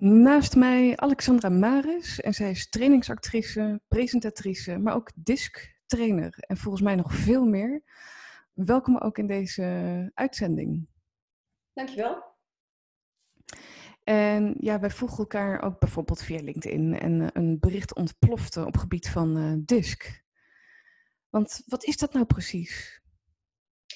Naast mij Alexandra Maris en zij is trainingsactrice, presentatrice, maar ook disc-trainer en volgens mij nog veel meer. Welkom ook in deze uitzending. Dankjewel. En ja, wij volgen elkaar ook bijvoorbeeld via LinkedIn en een bericht ontplofte op gebied van uh, DISC. Want wat is dat nou precies?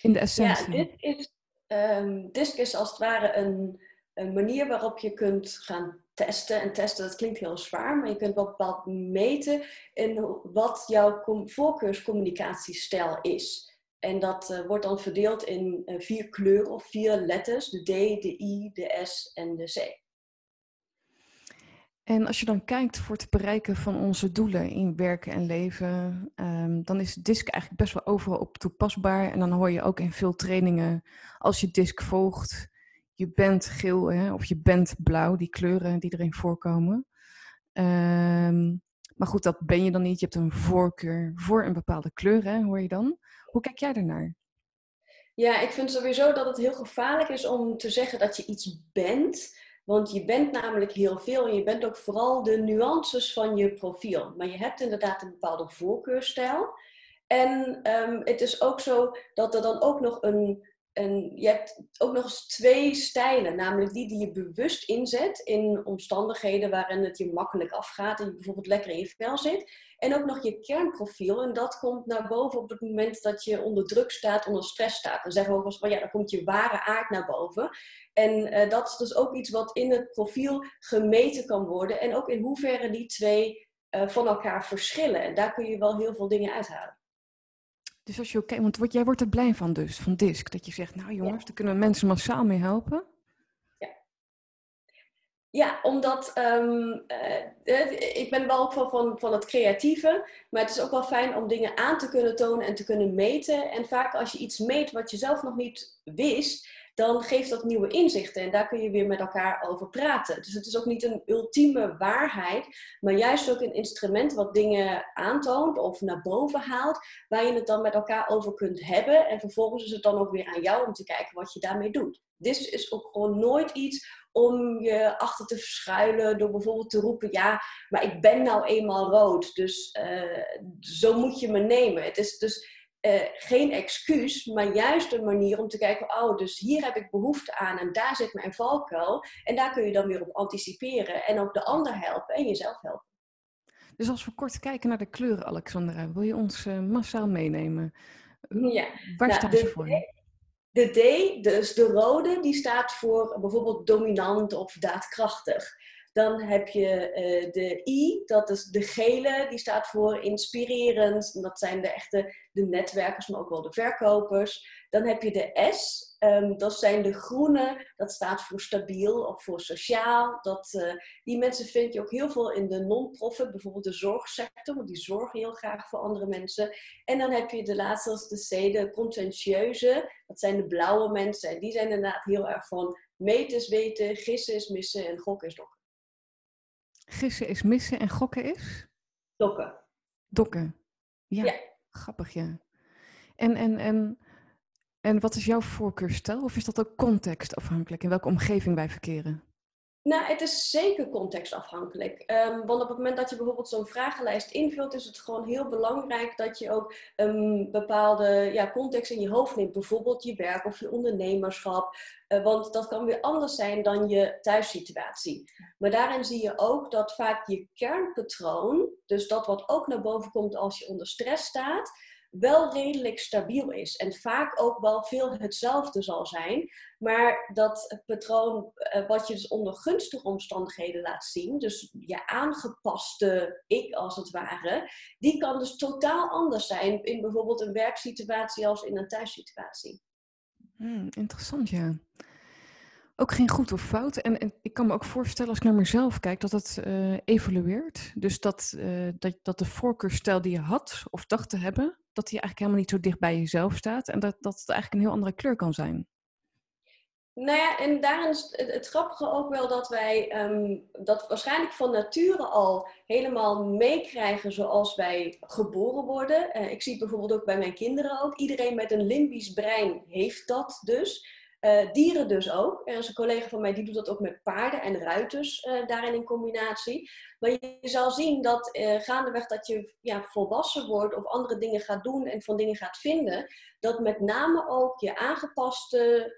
In de essentie. Ja, dit is, um, DISC is als het ware een een manier waarop je kunt gaan testen. En testen, dat klinkt heel zwaar, maar je kunt wel bepaald meten in wat jouw voorkeurscommunicatiestijl is. En dat uh, wordt dan verdeeld in uh, vier kleuren of vier letters: de D, de I, de S en de C. En als je dan kijkt voor het bereiken van onze doelen in werken en leven, um, dan is DISC eigenlijk best wel overal op toepasbaar. En dan hoor je ook in veel trainingen, als je DISC volgt, je bent geel hè, of je bent blauw, die kleuren die erin voorkomen. Um, maar goed, dat ben je dan niet. Je hebt een voorkeur voor een bepaalde kleur, hè, hoor je dan. Hoe kijk jij ernaar? Ja, ik vind sowieso dat het heel gevaarlijk is om te zeggen dat je iets bent. Want je bent namelijk heel veel en je bent ook vooral de nuances van je profiel. Maar je hebt inderdaad een bepaalde voorkeurstijl. En um, het is ook zo dat er dan ook nog een en je hebt ook nog eens twee stijlen, namelijk die die je bewust inzet in omstandigheden waarin het je makkelijk afgaat en je bijvoorbeeld lekker in je vel zit. En ook nog je kernprofiel. En dat komt naar boven op het moment dat je onder druk staat, onder stress staat. Dan zeggen we ook eens van ja, dan komt je ware aard naar boven. En uh, dat is dus ook iets wat in het profiel gemeten kan worden. En ook in hoeverre die twee uh, van elkaar verschillen. En daar kun je wel heel veel dingen uithalen. Dus als je oké, okay, want jij wordt er blij van dus, van DISC, dat je zegt, nou jongens, daar kunnen mensen massaal mee helpen. Ja, ja omdat um, uh, ik ben wel ook van, van, van het creatieve, maar het is ook wel fijn om dingen aan te kunnen tonen en te kunnen meten. En vaak als je iets meet wat je zelf nog niet wist, dan geeft dat nieuwe inzichten en daar kun je weer met elkaar over praten. Dus het is ook niet een ultieme waarheid, maar juist ook een instrument wat dingen aantoont of naar boven haalt, waar je het dan met elkaar over kunt hebben. En vervolgens is het dan ook weer aan jou om te kijken wat je daarmee doet. Dit is ook gewoon nooit iets om je achter te verschuilen door bijvoorbeeld te roepen: ja, maar ik ben nou eenmaal rood, dus uh, zo moet je me nemen. Het is dus uh, geen excuus, maar juist een manier om te kijken, oh, dus hier heb ik behoefte aan en daar zit mijn valkuil. En daar kun je dan weer op anticiperen en ook de ander helpen en jezelf helpen. Dus als we kort kijken naar de kleuren, Alexandra, wil je ons uh, massaal meenemen? Ja. Waar nou, staan ze voor? De D, dus de rode, die staat voor bijvoorbeeld dominant of daadkrachtig. Dan heb je uh, de I, dat is de gele, die staat voor inspirerend. Dat zijn de echte de netwerkers, maar ook wel de verkopers. Dan heb je de S, um, dat zijn de groene, dat staat voor stabiel of voor sociaal. Dat, uh, die mensen vind je ook heel veel in de non-profit, bijvoorbeeld de zorgsector, want die zorgen heel graag voor andere mensen. En dan heb je de laatste, als de C, de contentieuze, dat zijn de blauwe mensen. En die zijn inderdaad heel erg van meten is weten, gissen is missen en gokken is dokken. Gissen is missen en gokken is? Dokken. Dokken. Ja, ja. grappig ja. En, en, en, en wat is jouw voorkeursstijl? Of is dat ook contextafhankelijk? In welke omgeving wij verkeren? Nou, het is zeker contextafhankelijk. Um, want op het moment dat je bijvoorbeeld zo'n vragenlijst invult, is het gewoon heel belangrijk dat je ook een bepaalde ja, context in je hoofd neemt. Bijvoorbeeld je werk of je ondernemerschap. Uh, want dat kan weer anders zijn dan je thuissituatie. Maar daarin zie je ook dat vaak je kernpatroon, dus dat wat ook naar boven komt als je onder stress staat, wel redelijk stabiel is. En vaak ook wel veel hetzelfde zal zijn. Maar dat patroon uh, wat je dus onder gunstige omstandigheden laat zien, dus je aangepaste ik als het ware, die kan dus totaal anders zijn in bijvoorbeeld een werksituatie als in een thuissituatie. Hmm, interessant, ja. Ook geen goed of fout. En, ik kan me ook voorstellen, als ik naar mezelf kijk, dat het uh, evolueert. Dus dat, uh, dat, dat de voorkeurstijl die je had of dacht te hebben, dat die eigenlijk helemaal niet zo dicht bij jezelf staat. En dat, dat het eigenlijk een heel andere kleur kan zijn. Nou ja, en daarin is het, grappige ook wel dat wij um, dat waarschijnlijk van nature al helemaal meekrijgen zoals wij geboren worden. Uh, ik zie bijvoorbeeld ook bij mijn kinderen ook. Iedereen met een limbisch brein heeft dat dus. Uh, dieren dus ook. Er is een collega van mij die doet dat ook met paarden en ruiters uh, daarin in combinatie. Maar je zal zien dat uh, gaandeweg dat je ja, volwassen wordt of andere dingen gaat doen en van dingen gaat vinden, dat met name ook je aangepaste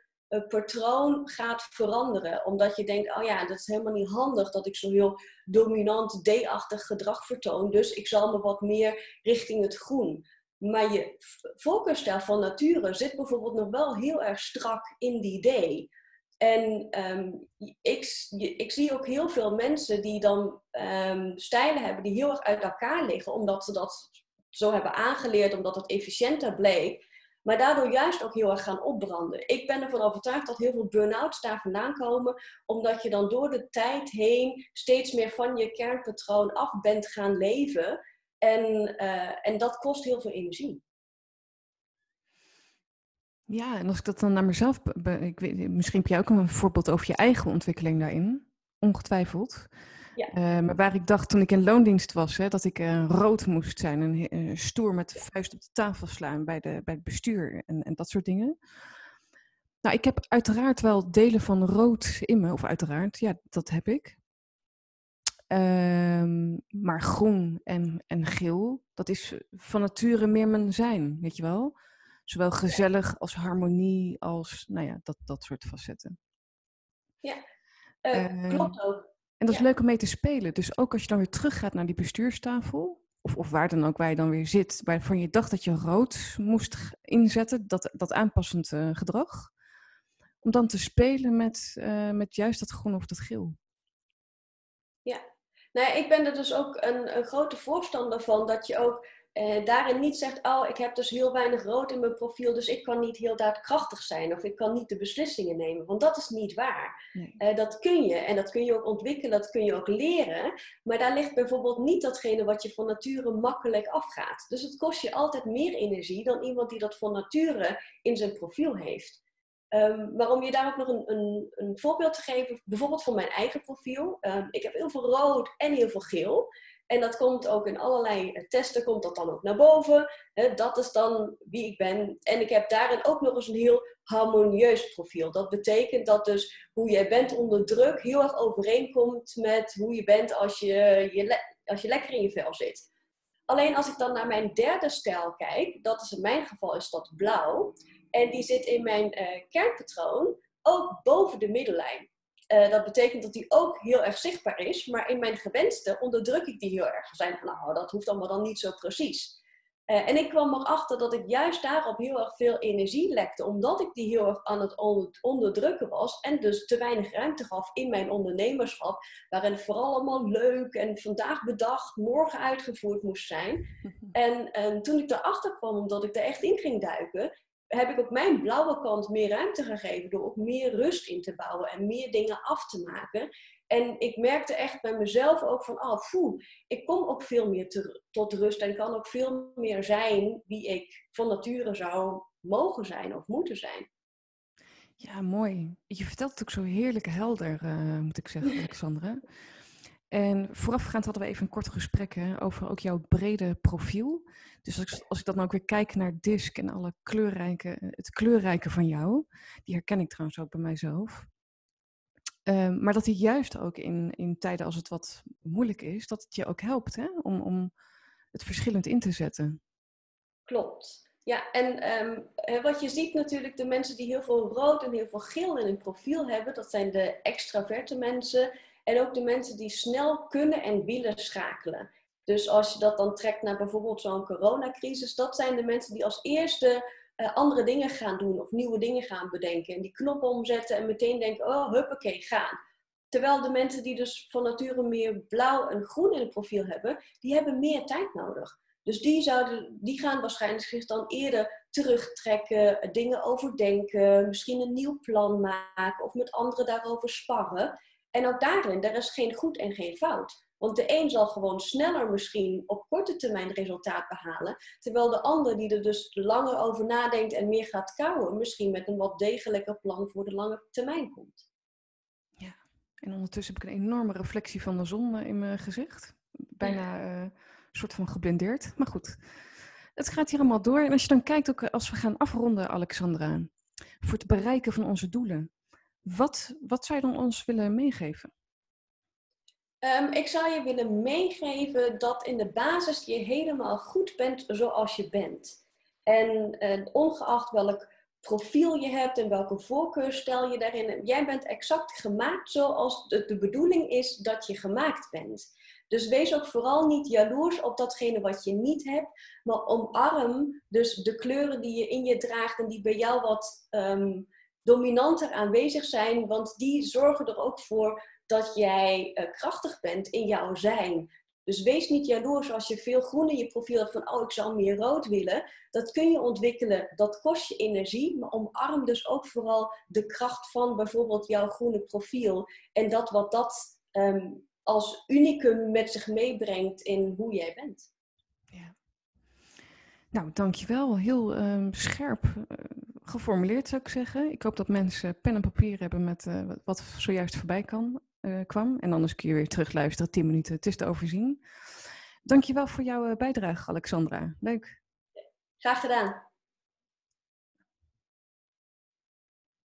patroon gaat veranderen. Omdat je denkt, oh ja, dat is helemaal niet handig dat ik zo heel dominant D-achtig gedrag vertoon. Dus ik zal me wat meer richting het groen. Maar je voorkeurstijl van nature zit bijvoorbeeld nog wel heel erg strak in die D. En um, ik, ik, zie ook heel veel mensen die dan um, stijlen hebben die heel erg uit elkaar liggen, omdat ze dat zo hebben aangeleerd, omdat het efficiënter bleek. Maar daardoor juist ook heel erg gaan opbranden. Ik ben ervan overtuigd dat heel veel burn-outs daar vandaan komen, omdat je dan door de tijd heen steeds meer van je kernpatroon af bent gaan leven. En, uh, en dat kost heel veel energie. Ja, en als ik dat dan naar mezelf. Ik weet, misschien heb je ook een voorbeeld over je eigen ontwikkeling daarin. Ongetwijfeld. Ja. Uh, maar waar ik dacht toen ik in loondienst was, hè, dat ik uh, rood moest zijn en uh, stoer met de vuist op de tafel slaan bij, de, bij het bestuur en, en dat soort dingen. Nou, ik heb uiteraard wel delen van rood in me, of uiteraard, ja, dat heb ik. Um, maar groen en, en geel, dat is van nature meer mijn zijn, weet je wel? Zowel gezellig als harmonie, als nou ja, dat, dat soort facetten. Ja, uh, klopt ook. En dat is leuk om mee te spelen. Dus ook als je dan weer teruggaat naar die bestuurstafel, of, of waar dan ook waar je dan weer zit, waarvan je dacht dat je rood moest inzetten, dat, dat aanpassend uh, gedrag, om dan te spelen met, met juist dat groen of dat geel. Ja, nou, ik ben er dus ook een, een grote voorstander van dat je ook eh, daarin niet zegt, oh, ik heb dus heel weinig rood in mijn profiel, dus ik kan niet heel daadkrachtig zijn of ik kan niet de beslissingen nemen. Want dat is niet waar. Nee. dat kun je en dat kun je ook ontwikkelen, dat kun je ook leren. Maar daar ligt bijvoorbeeld niet datgene wat je van nature makkelijk afgaat. Dus het kost je altijd meer energie dan iemand die dat van nature in zijn profiel heeft. Um, maar om je daar ook nog een, een, een, voorbeeld te geven, bijvoorbeeld van mijn eigen profiel. Um, ik heb heel veel rood en heel veel geel. En dat komt ook in allerlei eh, testen, komt dat dan ook naar boven. dat is dan wie ik ben. En ik heb daarin ook nog eens een heel harmonieus profiel. Dat betekent dat dus hoe jij bent onder druk heel erg overeenkomt met hoe je bent als je, je, als je lekker in je vel zit. Alleen als ik dan naar mijn derde stijl kijk, dat is in mijn geval is dat blauw. En die zit in mijn uh, kernpatroon ook boven de middellijn. Uh, dat betekent dat die ook heel erg zichtbaar is, maar in mijn gewenste onderdruk ik die heel erg. Zijn nou, dat hoeft allemaal dan niet zo precies. Uh, en ik kwam erachter dat ik juist daarop heel erg veel energie lekte, omdat ik die heel erg aan het onderdrukken was en dus te weinig ruimte gaf in mijn ondernemerschap, waarin het vooral allemaal leuk en vandaag bedacht, morgen uitgevoerd moest zijn. En, en toen ik erachter kwam, omdat ik er echt in ging duiken, heb ik op mijn blauwe kant meer ruimte gegeven door ook meer rust in te bouwen en meer dingen af te maken. En ik merkte echt bij mezelf ook van, oh, foe, ik kom ook veel meer te, tot rust en kan ook veel meer zijn wie ik van nature zou mogen zijn of moeten zijn. Ja, mooi. Je vertelt het ook zo heerlijk helder, uh, moet ik zeggen, Alexandra. En voorafgaand hadden we even een kort gesprek hè, over ook jouw brede profiel. Dus als ik, als ik dan ook weer kijk naar DISC en alle kleurrijke, het kleurrijke van jou, die herken ik trouwens ook bij mijzelf. Um, maar dat die juist ook in, in tijden als het wat moeilijk is, dat het je ook helpt hè, om, om het verschillend in te zetten. Klopt. Ja, en um, wat je ziet natuurlijk, de mensen die heel veel rood en heel veel geel in hun profiel hebben, dat zijn de extraverte mensen en ook de mensen die snel kunnen en willen schakelen. Dus als je dat dan trekt naar bijvoorbeeld zo'n coronacrisis, dat zijn de mensen die als eerste uh, andere dingen gaan doen of nieuwe dingen gaan bedenken. En die knoppen omzetten en meteen denken, oh huppakee, gaan. Terwijl de mensen die dus van nature meer blauw en groen in het profiel hebben, die hebben meer tijd nodig. Dus die, zouden, die gaan waarschijnlijk zich dan eerder terugtrekken, dingen overdenken, misschien een nieuw plan maken of met anderen daarover sparren. En ook daarin, er is geen goed en geen fout. Want de een zal gewoon sneller misschien op korte termijn resultaat behalen, terwijl de ander die er dus langer over nadenkt en meer gaat kouwen, misschien met een wat degelijker plan voor de lange termijn komt. Ja, en ondertussen heb ik een enorme reflectie van de zon eh, in mijn gezicht. Bijna uh, een soort van geblindeerd, maar goed. Het gaat hier allemaal door. En als je dan kijkt, ook als we gaan afronden, Alexandra, voor het bereiken van onze doelen. Wat, wat zou je dan ons willen meegeven? Um, ik zou je willen meegeven dat in de basis je helemaal goed bent zoals je bent. En uh, ongeacht welk profiel je hebt en welke voorkeur stel je daarin jij bent exact gemaakt zoals de, de bedoeling is dat je gemaakt bent. Dus wees ook vooral niet jaloers op datgene wat je niet hebt, maar omarm dus de kleuren die je in je draagt en die bij jou wat um, dominanter aanwezig zijn, want die zorgen er ook voor dat jij uh, krachtig bent in jouw zijn. Dus wees niet jaloers als je veel groen in je profiel hebt van, oh, ik zou meer rood willen. Dat kun je ontwikkelen, dat kost je energie, maar omarm dus ook vooral de kracht van bijvoorbeeld jouw groene profiel. En dat wat dat um, als unicum met zich meebrengt in hoe jij bent. Ja. Nou, dankjewel. Heel um, scherp uh, geformuleerd zou ik zeggen. Ik hoop dat mensen pen en papier hebben met uh, wat zojuist voorbij kan, uh, kwam. En anders kun je weer terugluisteren, 10 minuten. Het is te overzien. Dankjewel voor jouw bijdrage, Alexandra. Leuk. Graag gedaan.